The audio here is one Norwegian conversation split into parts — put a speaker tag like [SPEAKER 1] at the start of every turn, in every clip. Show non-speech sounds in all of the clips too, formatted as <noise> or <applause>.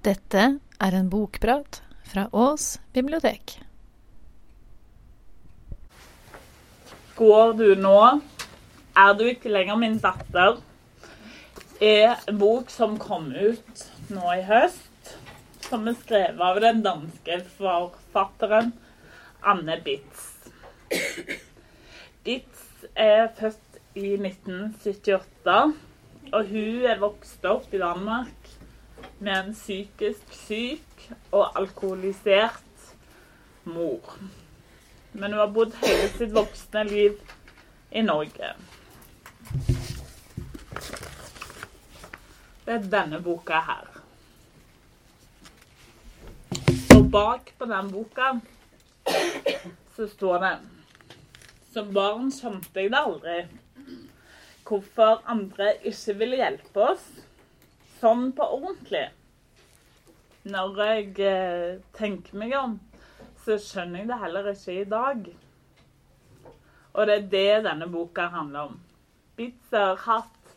[SPEAKER 1] Dette er en bokprat fra Ås bibliotek.
[SPEAKER 2] Går du nå, er du ikke lenger min datter, er en bok som kom ut nå i høst, som er skrevet av den danske forfatteren Anne Bitz. Bitz er født i 1978, og hun er vokst opp i Danmark med en psykisk syk og alkoholisert mor. Men hun har bodd hele sitt voksne liv i Norge. Det er denne boka her. Og bak på den boka så står det Som barn skjønte jeg det aldri. Hvorfor andre ikke ville hjelpe oss sånn på ordentlig. Når jeg eh, tenker meg om, så skjønner jeg det heller ikke i dag. Og det er det denne boka handler om. Bitz har hatt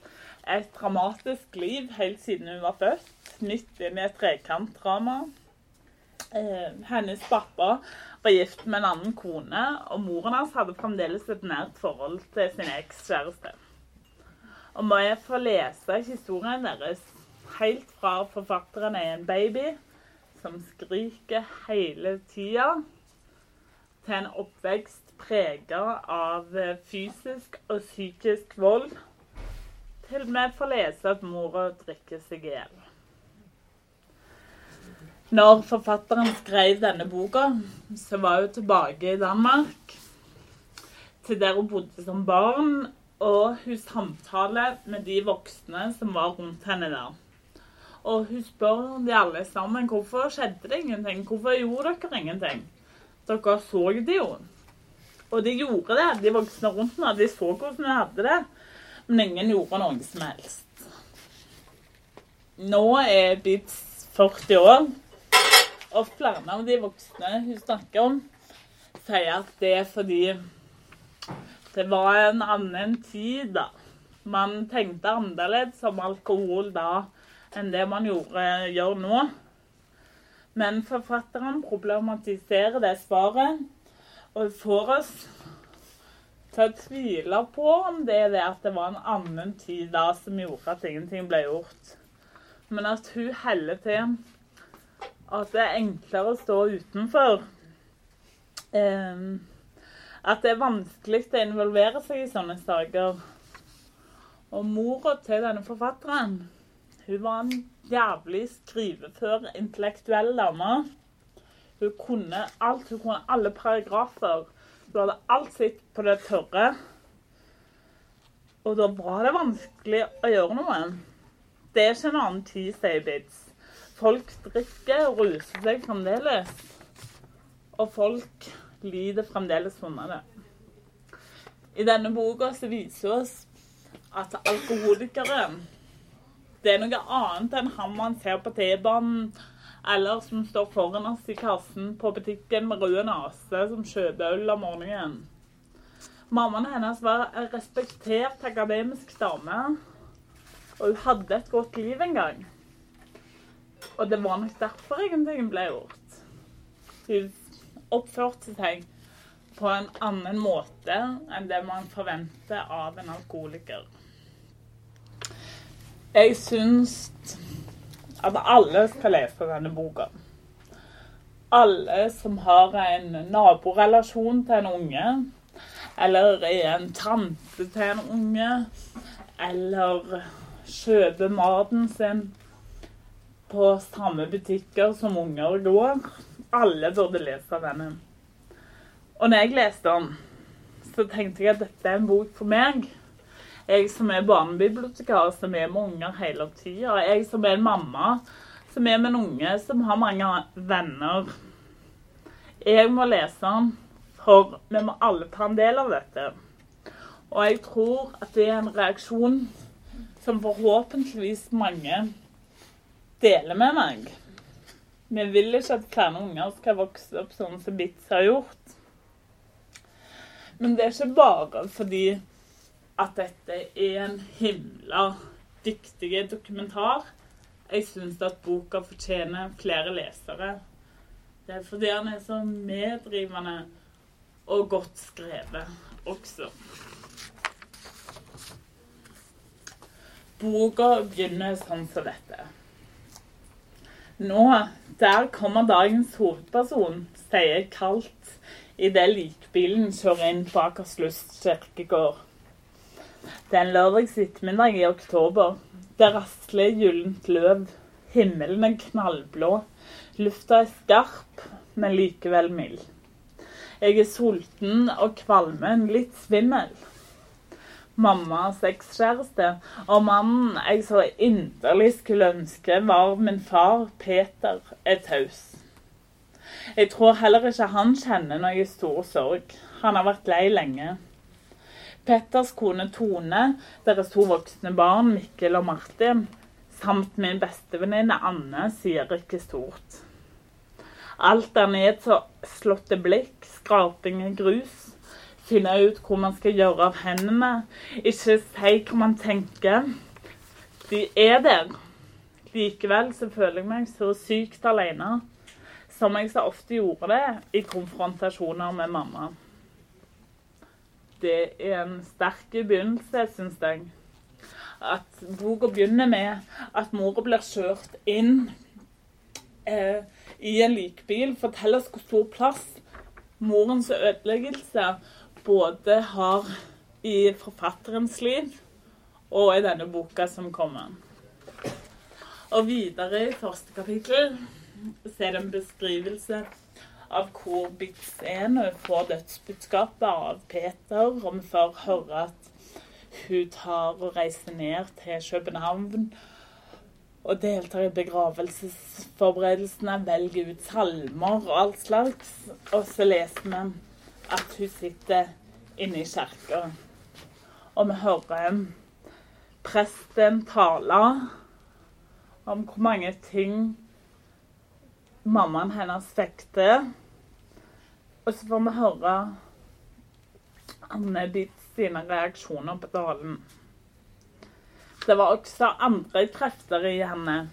[SPEAKER 2] et dramatisk liv helt siden hun var født, midt inne i et trekantdrama. Eh, hennes pappa var gift med en annen kone, og moren hans hadde fremdeles et nært forhold til sin ekskjæreste. Og må jeg få lese historien deres helt fra forfatteren er en baby som skriker hele tida, til en oppvekst prega av fysisk og psykisk vold, til vi får lese at mora drikker seg i hjel. Når forfatteren skrev denne boka, så var hun tilbake i Danmark, til der hun bodde som barn, og hun samtaler med de voksne som var rundt henne der. Og hun spør de alle sammen hvorfor skjedde det ingenting. Hvorfor gjorde dere ingenting? Dere så det jo. Og de gjorde det. De voksne rundt meg, De så hvordan vi hadde det. Men ingen gjorde noe som helst. Nå er Bibs 40 år, og flere av de voksne hun snakker om, sier at det er fordi det var en annen tid, da. Man tenkte annerledes om alkohol da enn det man gjorde, gjør nå. Men forfatteren problematiserer det svaret og får oss til å tvile på om det er det at det var en annen tid da som gjorde at ingenting ble gjort. Men at hun heller til at det er enklere å stå utenfor. At det er vanskelig å involvere seg i sånne saker. Og mora til denne forfatteren hun var en jævlig skrivefør, intellektuell dame. Hun kunne alt. Hun kunne alle paragrafer. Hun hadde alt sitt på det tørre. Og da var det vanskelig å gjøre noe. Det er ikke en annen tid, sier Bids. Folk drikker og ruser seg fremdeles. Og folk lider fremdeles under det. I denne boka så viser oss at alkoholikere det er noe annet enn han man ser på T-banen, eller som står foran oss i kassen på butikken med rød nese, som kjøper øl om morgenen. Mammaen hennes var en respektert akademisk dame, og hun hadde et godt liv en gang. Og det var nok derfor ingenting ble gjort. Hun oppførte seg på en annen måte enn det man forventer av en alkoholiker. Jeg syns at alle skal lese denne boka. Alle som har en naborelasjon til en unge, eller er en tante til en unge, eller kjøper maten sin på samme butikker som unger går. Alle burde lese denne. Og når jeg leste den, så tenkte jeg at dette er en bok for meg. Jeg som er barnebibliotekar, som er med unger hele tida. Jeg som er en mamma som er med en unge som har mange venner. Jeg må lese den, for vi må alle ta en del av dette. Og jeg tror at det er en reaksjon som forhåpentligvis mange deler med meg. Vi vil ikke at flere unger skal vokse opp sånn som Bitz har gjort. Men det er ikke bare fordi at dette er en himla dyktig dokumentar. jeg syns at boka fortjener flere lesere. Det er fordi han er så meddrivende og godt skrevet også. Boka begynner sånn som dette. Nå, der kommer dagens hovedperson, sier jeg kaldt idet likbilen kjører inn på Akershus kirkegård. Det er en lørdags ettermiddag i oktober. Det rasler gyllent løv. Himmelen er knallblå. Lufta er skarp, men likevel mild. Jeg er sulten og kvalmen, litt svimmel. Mammas ekskjæreste og mannen jeg så inderlig skulle ønske var min far, Peter, er taus. Jeg tror heller ikke han kjenner noe stor sorg. Han har vært lei lenge. Petters kone Tone, deres to voksne barn Mikkel og Martin, samt min bestevenninne Anne, sier ikke stort. Alt er nedslåtte blikk, skraping i grus, finne ut hvor man skal gjøre av hendene, ikke si hva man tenker. De er der. Likevel så føler jeg meg så sykt alene, som jeg så ofte gjorde det i konfrontasjoner med mamma det er en sterk begynnelse, syns jeg. At boka begynner med at mora blir kjørt inn eh, i en likbil. Forteller oss hvor stor plass morens ødeleggelse både har i forfatterens liv og i denne boka som kommer. Og videre i første kapittel så er det en beskrivelse av hvor Bits er når hun får dødsbudskapet av Peter, og vi får høre at hun tar og reiser ned til København og deltar i begravelsesforberedelsene, velger ut salmer og alt slags. Og så leser vi at hun sitter inne i kirka, og vi hører presten tale om hvor mange ting mammaen hennes fikk til og så får vi høre Anne Ditt sine reaksjoner på talen. Det var også andre krefter i henne.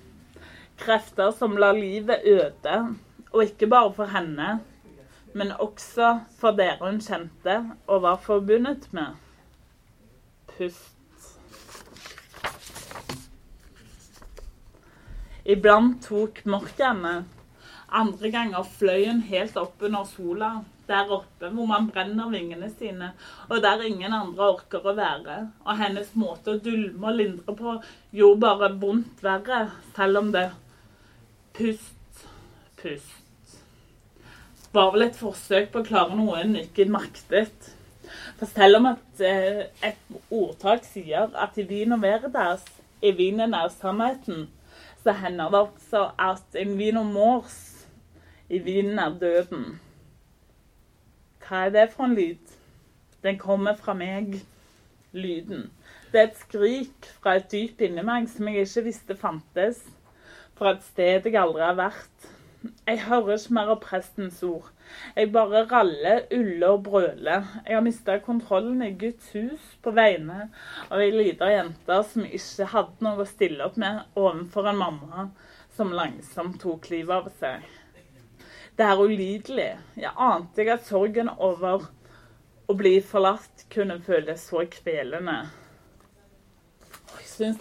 [SPEAKER 2] Krefter som la livet øde, og ikke bare for henne, men også for dere hun kjente og var forbundet med. Pust. Iblant tok mørket henne andre ganger fløy hun helt opp under sola, der oppe hvor man brenner vingene sine, og der ingen andre orker å være. Og hennes måte å dulme og lindre på gjorde bare vondt verre, selv om det Pust, pust. Var vel et forsøk på å klare noe hun ikke maktet. For selv om at eh, et ordtak sier at i vin og deres, i vinen er sannheten, så hender det også at en vin mors i vinden er døden. Hva er det for en lyd? Den kommer fra meg. Lyden. Det er et skrik fra et dyp inni meg som jeg ikke visste fantes. Fra et sted jeg aldri har vært. Jeg hører ikke mer av prestens ord. Jeg bare raller, uller og brøler. Jeg har mista kontrollen i Guds hus på vegne av ei lita jente som ikke hadde noe å stille opp med overfor en mamma som langsomt tok livet av seg. Det er ulidelig. Jeg ante ikke at sorgen over å bli forlatt kunne føles så kvelende. Jeg syns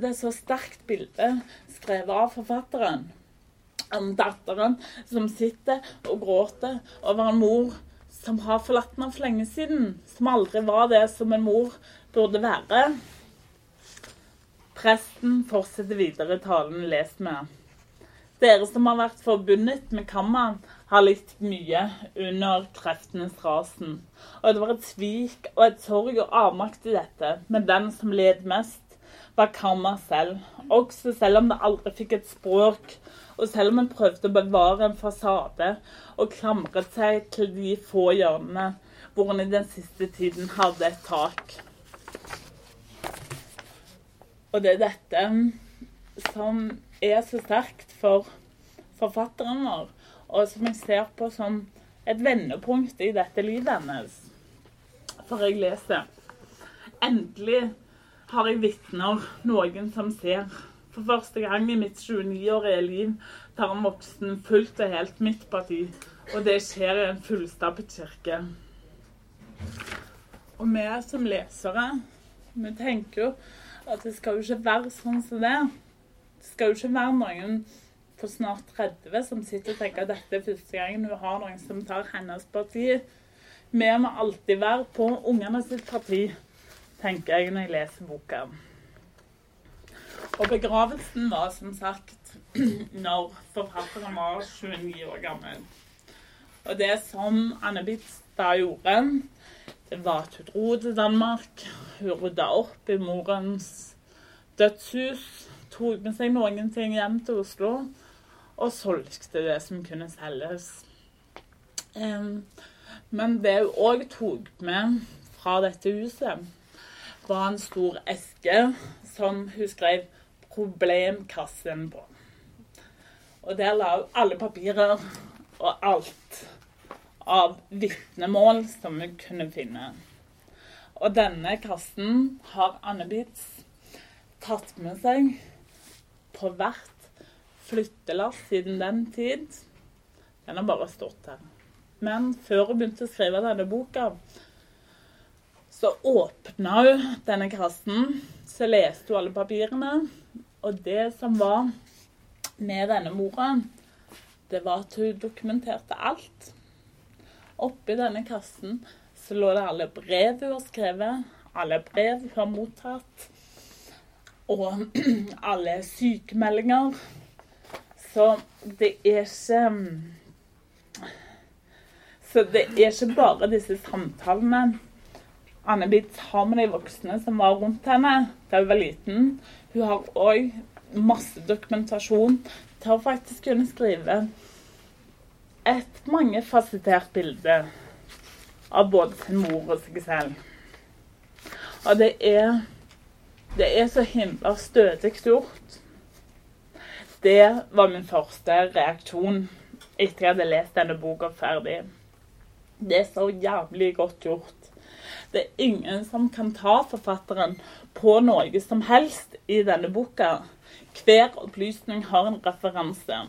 [SPEAKER 2] det er så sterkt bilde skrevet av forfatteren. Om datteren som sitter og gråter over en mor som har forlatt henne for lenge siden. Som aldri var det som en mor burde være. Presten fortsetter videre talen lest med. Dere som har vært forbundet med kammeren, har litt mye under kreftenes rasen. Og det var et svik og et sorg og avmakt i dette, men den som led mest, var karma selv. Også selv om det aldri fikk et språk, og selv om en prøvde å bevare en fasade og klamret seg til de få hjørnene hvor en i den siste tiden hadde et tak. Og det er dette som er så sterkt for forfatteren vår, og som jeg ser på som et vendepunkt i dette livet hennes. For jeg leser Endelig har jeg vitner, noen som ser. For første gang i mitt 29-årige liv tar en voksen fullt og helt mitt parti. Og det skjer i en fullstappet kirke. Og vi som lesere, vi tenker jo at det skal jo ikke være sånn som det. Det skal jo ikke være noen på snart 30 som sitter og tenker at dette er første gangen hun har noen som tar hennes parti. Vi må alltid være på ungene sitt parti, tenker jeg når jeg leser boka. Og begravelsen var som sagt når forfatteren var 29 år gammel. Og det som Anne Bitz da gjorde, det var at hun dro til Danmark. Hun rydda opp i morens dødshus, tok med seg noen ting hjem til Oslo og solgte det som kunne selges. Men det hun òg tok med fra dette huset, var en stor eske som hun skrev 'Problemkassen' på. Og der la hun alle papirer og alt av vitnemål som hun kunne finne. Og denne kassen har Anne Bitz tatt med seg på hvert flyttelass siden den tid. Den har bare stått her. Men før hun begynte å skrive denne boka, så åpna hun denne kassen. Så leste hun alle papirene. Og det som var med denne mora, det var at hun dokumenterte alt. Oppi denne kassen så lå det alle brev hun har skrevet, alle brev hun har mottatt, og <clears throat> alle sykemeldinger. Så det er ikke Så det er ikke bare disse samtalene Anne Bitz har med de voksne som var rundt henne da hun var liten. Hun har òg masse dokumentasjon til å faktisk kunne skrive et mangefasettert bilde av både sin mor og seg selv. Og det er Det er så himla stødig gjort. Det var min første reaksjon etter jeg hadde lest denne boka ferdig. Det er så jævlig godt gjort. Det er ingen som kan ta forfatteren på noe som helst i denne boka. Hver opplysning har en referanse.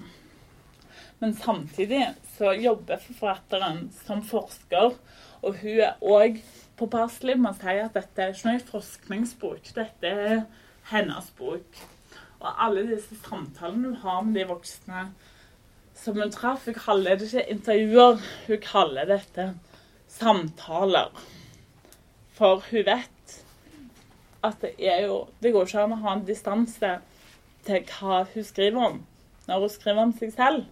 [SPEAKER 2] Men samtidig så jobber forfatteren som forsker, og hun er òg påpasselig med å si at dette er ikke noe forskningsbok. Dette er hennes bok. Og alle disse samtalene hun har med de voksne som hun traff Hun kaller det ikke intervjuer, hun kaller dette samtaler. For hun vet at det er jo Det går ikke an å ha en distanse til hva hun skriver om når hun skriver om seg selv.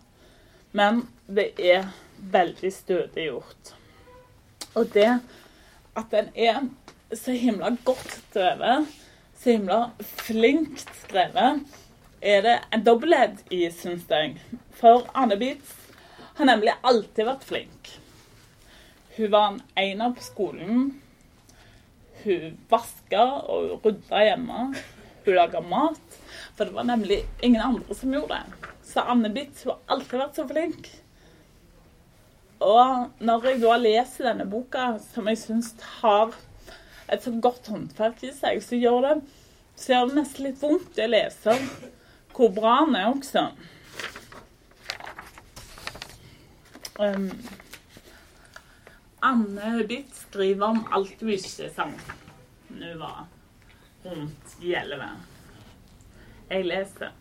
[SPEAKER 2] Men det er veldig stødig gjort. Og det at den er så himla godt skrevet, så himla flinkt skrevet, er det en dobbelthet i, syns. For Anne Beats har nemlig alltid vært flink. Hun var en ener på skolen. Hun vaska og rydda hjemme. Hun laga mat. For det var nemlig ingen andre som gjorde det. Så Anne Bitz har alltid vært så flink. Og når jeg da leser denne boka, som jeg syns har et så godt håndverk i seg, så gjør det, så gjør det nesten litt vondt å lese hvor bra han er også. Um, Anne Bitt skriver om alt hun ikke sang hun var rundt i elleve. Jeg leser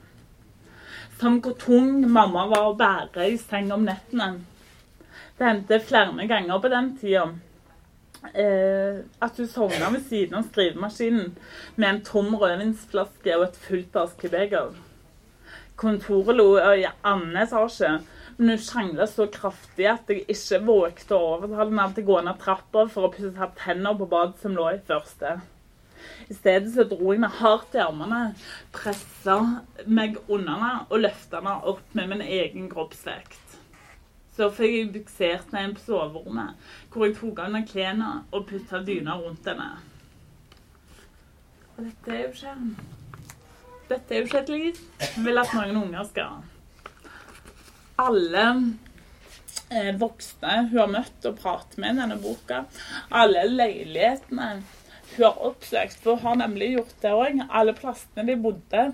[SPEAKER 2] som hvor tung mamma var å bære i seng om nettene. Det hendte flere ganger på den tida eh, at hun sovna ved siden av skrivemaskinen med en tom rødvinsflaske og et fullt askebeger. Kontoret lå i annen etasje, men hun krangla så kraftig at jeg ikke vågte å overtale henne til å gå ned trappa for å pusse tenner på badet som lå i første. I stedet så dro jeg meg hardt i armene, pressa meg under henne og løfta henne opp med min egen kroppsvekt. Så fikk jeg buksert ned på soverommet, hvor jeg tok av henne klærne og putta dyna rundt henne. Og dette er jo ikke Dette er jo ikke et liv jeg vil at noen unger skal ha. Alle eh, voksne hun har møtt og pratet med i denne boka, alle leilighetene hun har oppsøkt. For hun har nemlig gjort det òg. Alle plassene de bodde,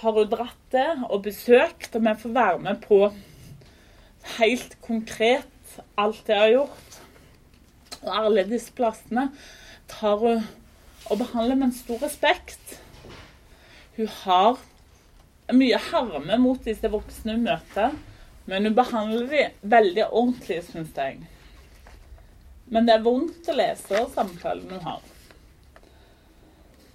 [SPEAKER 2] har hun dratt det og besøkt, og vi får være med på helt konkret alt det har gjort. Og alle disse plassene tar hun og behandler med en stor respekt. Hun har mye harme mot disse voksne hun møter, men hun behandler dem veldig ordentlig, syns jeg. Men det er vondt å lese samtalen hun har.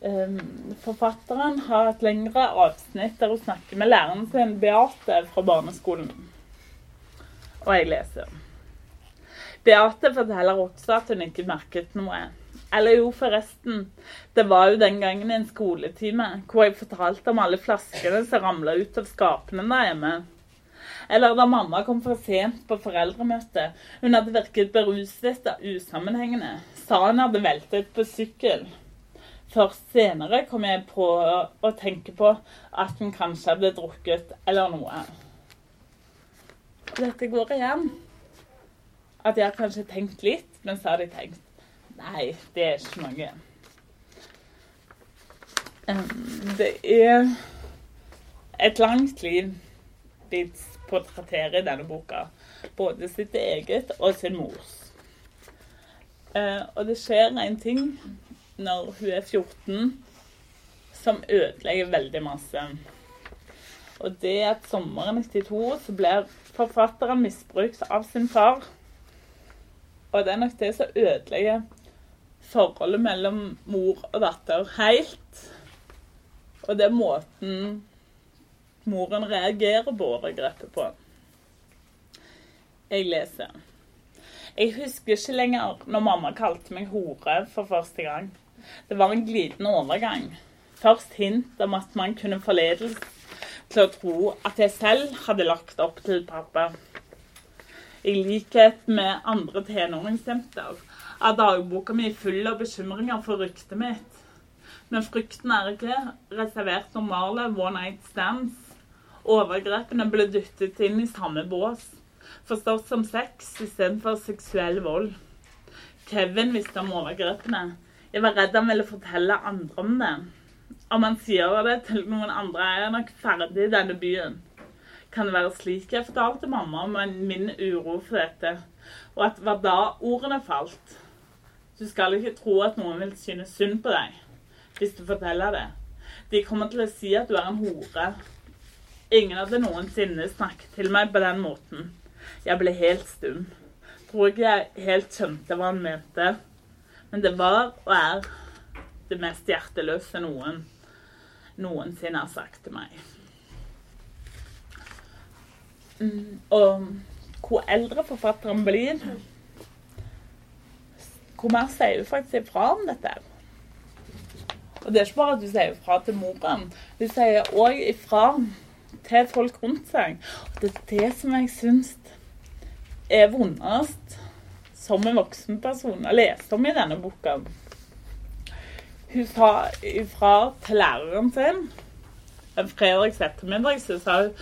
[SPEAKER 2] Ehm, forfatteren har et lengre avsnitt der hun snakker med læreren sin, Beate, fra barneskolen. Og jeg leser. Beate forteller også at hun ikke merket noe. Eller jo, forresten. Det var jo den gangen i en skoletime hvor jeg fortalte om alle flaskene som ramla ut av skapene der hjemme. Eller da mamma kom for sent på foreldremøte. Hun hadde virket beruset og usammenhengende. Sa hun hadde veltet på sykkel. Først senere kom jeg på å tenke på at hun kanskje hadde drukket eller noe. Dette går igjen. At jeg har kanskje tenkt litt, men så har jeg tenkt Nei, det er ikke noe. Det er et langt liv Bitz portretterer i denne boka. Både sitt eget og sin mors. Eh, og det skjer en ting når hun er 14, som ødelegger veldig masse. Og det er at sommeren 92 så blir forfatteren misbrukt av sin far. Og det er nok det som ødelegger forholdet mellom mor og datter helt. Og det er måten moren reagerer på overgrepet på. Jeg leser. Jeg husker ikke lenger når mamma kalte meg hore for første gang. Det var en glidende overgang. Først hint om at man kunne forledes til å tro at jeg selv hadde lagt opp til pappa. I likhet med andre tenåringsjenter er dagboka mi full av bekymringer for ryktet mitt. Men frykten er ikke reservert normale one night stands. Overgrepene ble dyttet inn i samme bås, forstått som sex istedenfor seksuell vold. Kevin visste om overgrepene, jeg var redd han ville fortelle andre om det. Om han sier det til noen andre, er jeg nok ferdig i denne byen. Kan det være slik jeg fortalte mamma om min uro for dette, og at var da ordene falt? Du skal ikke tro at noen vil synes synd på deg hvis du forteller det. De kommer til å si at du er en hore. Ingen hadde noensinne snakket til meg på den måten. Jeg ble helt stum. Tror ikke jeg helt skjønte hva han mente. Men det var og er det mest hjerteløse noen noensinne har sagt til meg. Mm, og hvor eldre forfatteren blir, hvor mer sier hun faktisk ifra om dette. Og det er ikke bare at hun sier ifra til moren. Hun sier òg ifra til folk rundt seg. Og det er det som jeg syns er vondest som en voksenperson å lese om i denne boka. Hun sa ifra til læreren sin en fredags ettermiddag så sa hun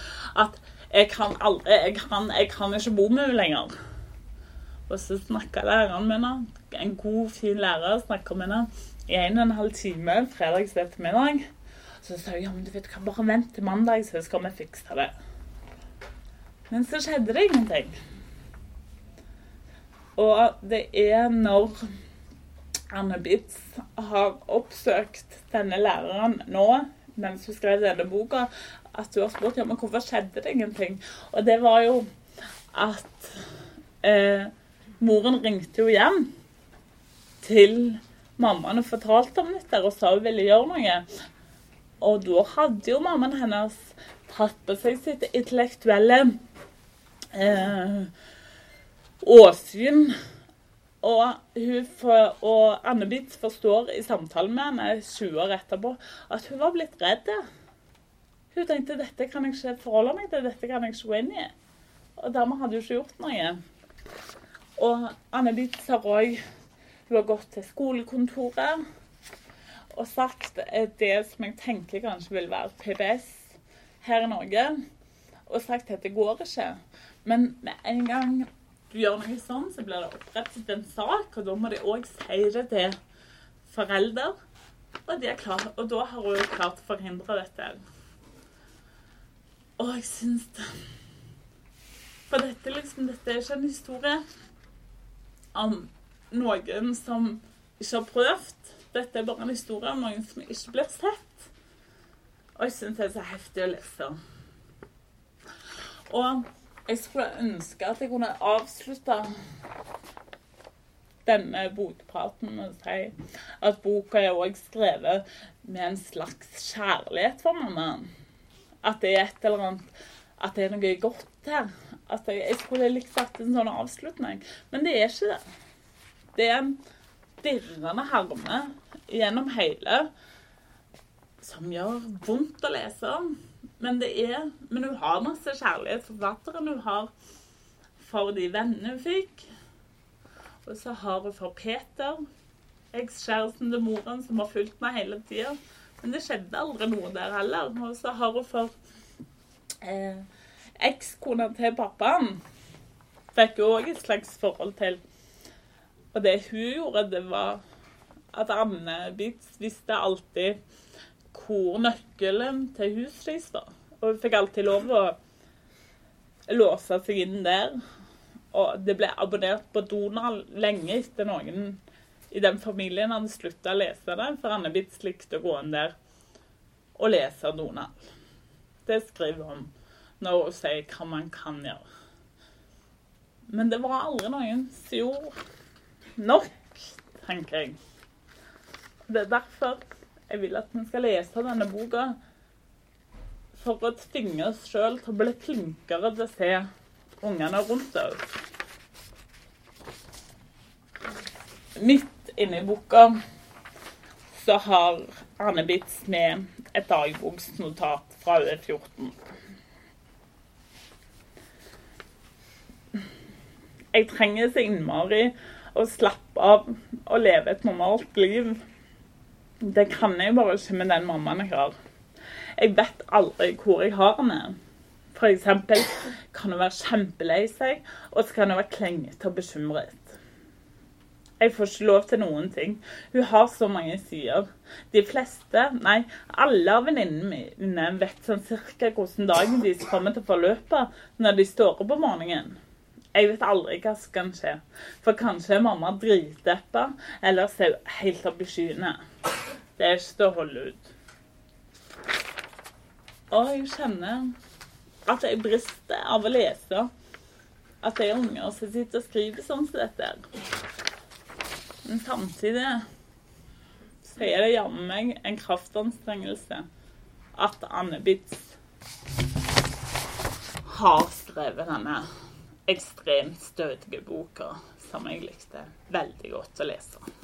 [SPEAKER 2] at jeg kan, aldri, jeg kan, jeg kan ikke bo med henne lenger. Og så snakka læreren min, en god, fin lærer, snakka med henne i en og en halv time fredags ettermiddag. Så sa hun ja, men du vet, kan bare vente til mandag, så skal vi fikse det. Men så skjedde det ingenting. Og det er når Anne Bitz har oppsøkt denne læreren nå, mens hun skrev denne boka, at hun har spurt ja, men hvorfor skjedde det ingenting. Og det var jo at eh, moren ringte jo hjem til mammaen og fortalte om dette og sa hun ville gjøre noe. Og da hadde jo mammaen hennes tatt på seg sitt intellektuelle eh, åsyn. Og, for, og Anne Bitz forstår i samtalen med henne 20 år etterpå at hun var blitt redd. Hun tenkte dette kan jeg ikke forholde meg til, dette kan jeg ikke gå inn i. Og dermed hadde hun ikke gjort noe. Og Anne Bitz har òg Hun har gått til skolekontoret og sagt det som jeg tenker kanskje vil være PBS her i Norge, og sagt at det går ikke. Men med en gang du gjør noe sånn, så blir det opprettet en sak, og da må de òg si det til forelder. Og, klar, og, da har hun klart å forhindre dette. Og jeg syns det For dette, liksom, dette er ikke en historie om noen som ikke har prøvd. Dette er bare en historie om noen som ikke blir sett. Og jeg syns det er så heftig å lese. Og jeg skulle ønske at jeg kunne avslutte denne bokpraten med å si at boka er også skrevet med en slags kjærlighet for mamma. At det er et eller annet At det er noe godt her. At jeg, jeg skulle likt sagt en sånn avslutning, men det er ikke det. Det er en dirrende harme gjennom hele som gjør vondt å lese om. Men det er Men hun har masse kjærlighet for forfatteren. Hun har for de vennene hun fikk. Og så har hun for Peter, ekskjæresten til moren, som har fulgt meg hele tida. Men det skjedde aldri noe der heller. Og så har hun for eh, ekskona til pappaen. Fikk hun òg et slags forhold til. Og det hun gjorde, det var at Anne Bitz visste alltid hvor nøkkelen til huset deres var. Og hun fikk alltid lov å låse seg inn der. Og det ble abonnert på Donald lenge etter noen i den familien hadde slutta å lese det, for Anne Bitz likte å gå inn der og lese Donald. Det skriver hun når hun sier hva man kan gjøre. Men det var aldri noen som gjorde nok, tenker jeg. Det er derfor jeg vil at vi skal lese denne boka. For å tvinge oss sjøl til å bli flinkere til å se ungene rundt oss. Midt inni boka så har Anne Bitz med et dagboksnotat fra UE14. Jeg trenger så innmari å slappe av og leve et normalt liv. Det kan jeg bare ikke med den mammaen jeg har. Jeg vet aldri hvor jeg har henne. For eksempel kan hun være kjempelei seg, og så kan hun være klengete og bekymret. Jeg får ikke lov til noen ting. Hun har så mange sider. De fleste, nei, alle av venninnene mine vet sånn cirka hvordan dagen deres kommer til å forløpe når de står opp om morgenen. Jeg vet aldri hva som kan skje. For kanskje er mamma dritdeppa, eller er hun helt oppe i skyene. Det er til å holde ut. Og jeg kjenner at jeg brister av å lese at det er unger som sitter og skriver sånn som dette. Men samtidig så er det jammen meg en kraftanstrengelse at Anne Bitz har skrevet denne ekstremt stødige boka som jeg likte veldig godt å lese.